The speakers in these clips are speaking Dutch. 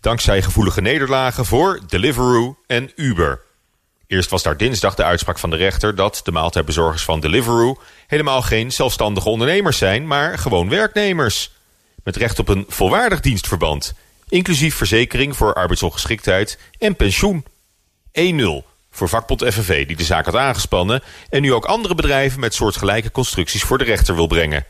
Dankzij gevoelige nederlagen voor Deliveroo en Uber. Eerst was daar dinsdag de uitspraak van de rechter dat de maaltijdbezorgers van Deliveroo helemaal geen zelfstandige ondernemers zijn, maar gewoon werknemers. Met recht op een volwaardig dienstverband, inclusief verzekering voor arbeidsongeschiktheid en pensioen. 1-0 voor vakbond FNV die de zaak had aangespannen en nu ook andere bedrijven met soortgelijke constructies voor de rechter wil brengen.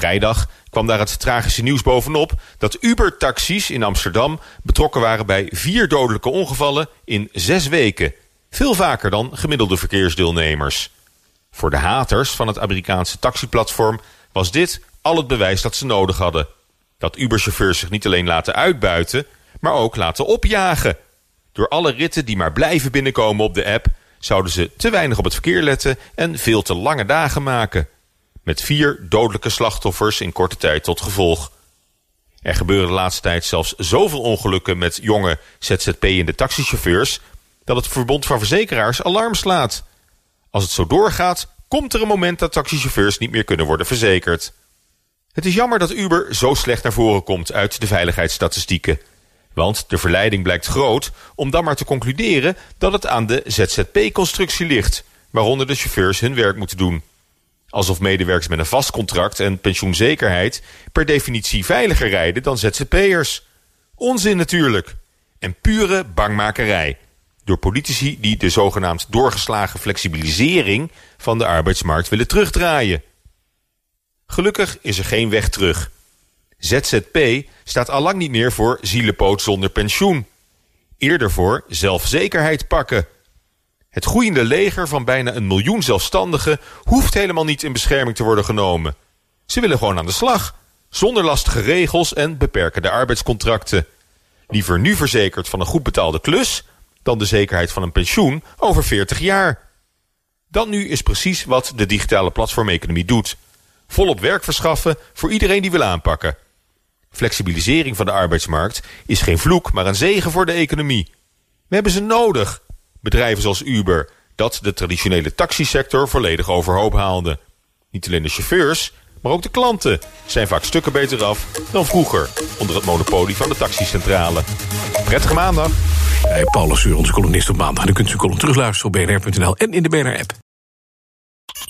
Vrijdag kwam daar het tragische nieuws bovenop dat Uber-taxis in Amsterdam betrokken waren bij vier dodelijke ongevallen in zes weken. Veel vaker dan gemiddelde verkeersdeelnemers. Voor de haters van het Amerikaanse taxiplatform was dit al het bewijs dat ze nodig hadden. Dat Uber-chauffeurs zich niet alleen laten uitbuiten, maar ook laten opjagen. Door alle ritten die maar blijven binnenkomen op de app... zouden ze te weinig op het verkeer letten en veel te lange dagen maken met vier dodelijke slachtoffers in korte tijd tot gevolg. Er gebeuren de laatste tijd zelfs zoveel ongelukken met jonge ZZP-ende taxichauffeurs dat het Verbond van Verzekeraars alarm slaat. Als het zo doorgaat, komt er een moment dat taxichauffeurs niet meer kunnen worden verzekerd. Het is jammer dat Uber zo slecht naar voren komt uit de veiligheidsstatistieken. Want de verleiding blijkt groot om dan maar te concluderen dat het aan de ZZP-constructie ligt, waaronder de chauffeurs hun werk moeten doen. Alsof medewerkers met een vast contract en pensioenzekerheid per definitie veiliger rijden dan ZZP'ers. Onzin natuurlijk. En pure bangmakerij. Door politici die de zogenaamd doorgeslagen flexibilisering van de arbeidsmarkt willen terugdraaien. Gelukkig is er geen weg terug. ZZP staat allang niet meer voor zielepoot zonder pensioen. Eerder voor zelfzekerheid pakken het groeiende leger van bijna een miljoen zelfstandigen hoeft helemaal niet in bescherming te worden genomen. Ze willen gewoon aan de slag, zonder lastige regels en beperkende arbeidscontracten. Liever nu verzekerd van een goed betaalde klus dan de zekerheid van een pensioen over 40 jaar. Dan nu is precies wat de digitale platformeconomie doet. Volop werk verschaffen voor iedereen die wil aanpakken. Flexibilisering van de arbeidsmarkt is geen vloek, maar een zegen voor de economie. We hebben ze nodig Bedrijven zoals Uber dat de traditionele taxisector volledig overhoop haalde. Niet alleen de chauffeurs, maar ook de klanten zijn vaak stukken beter af dan vroeger onder het monopolie van de taxicentrale. Prettige maandag. Hey, Paulus, onze columnist op maandag. En u kunt uw column terugluisteren op bnr.nl en in de BNR-app.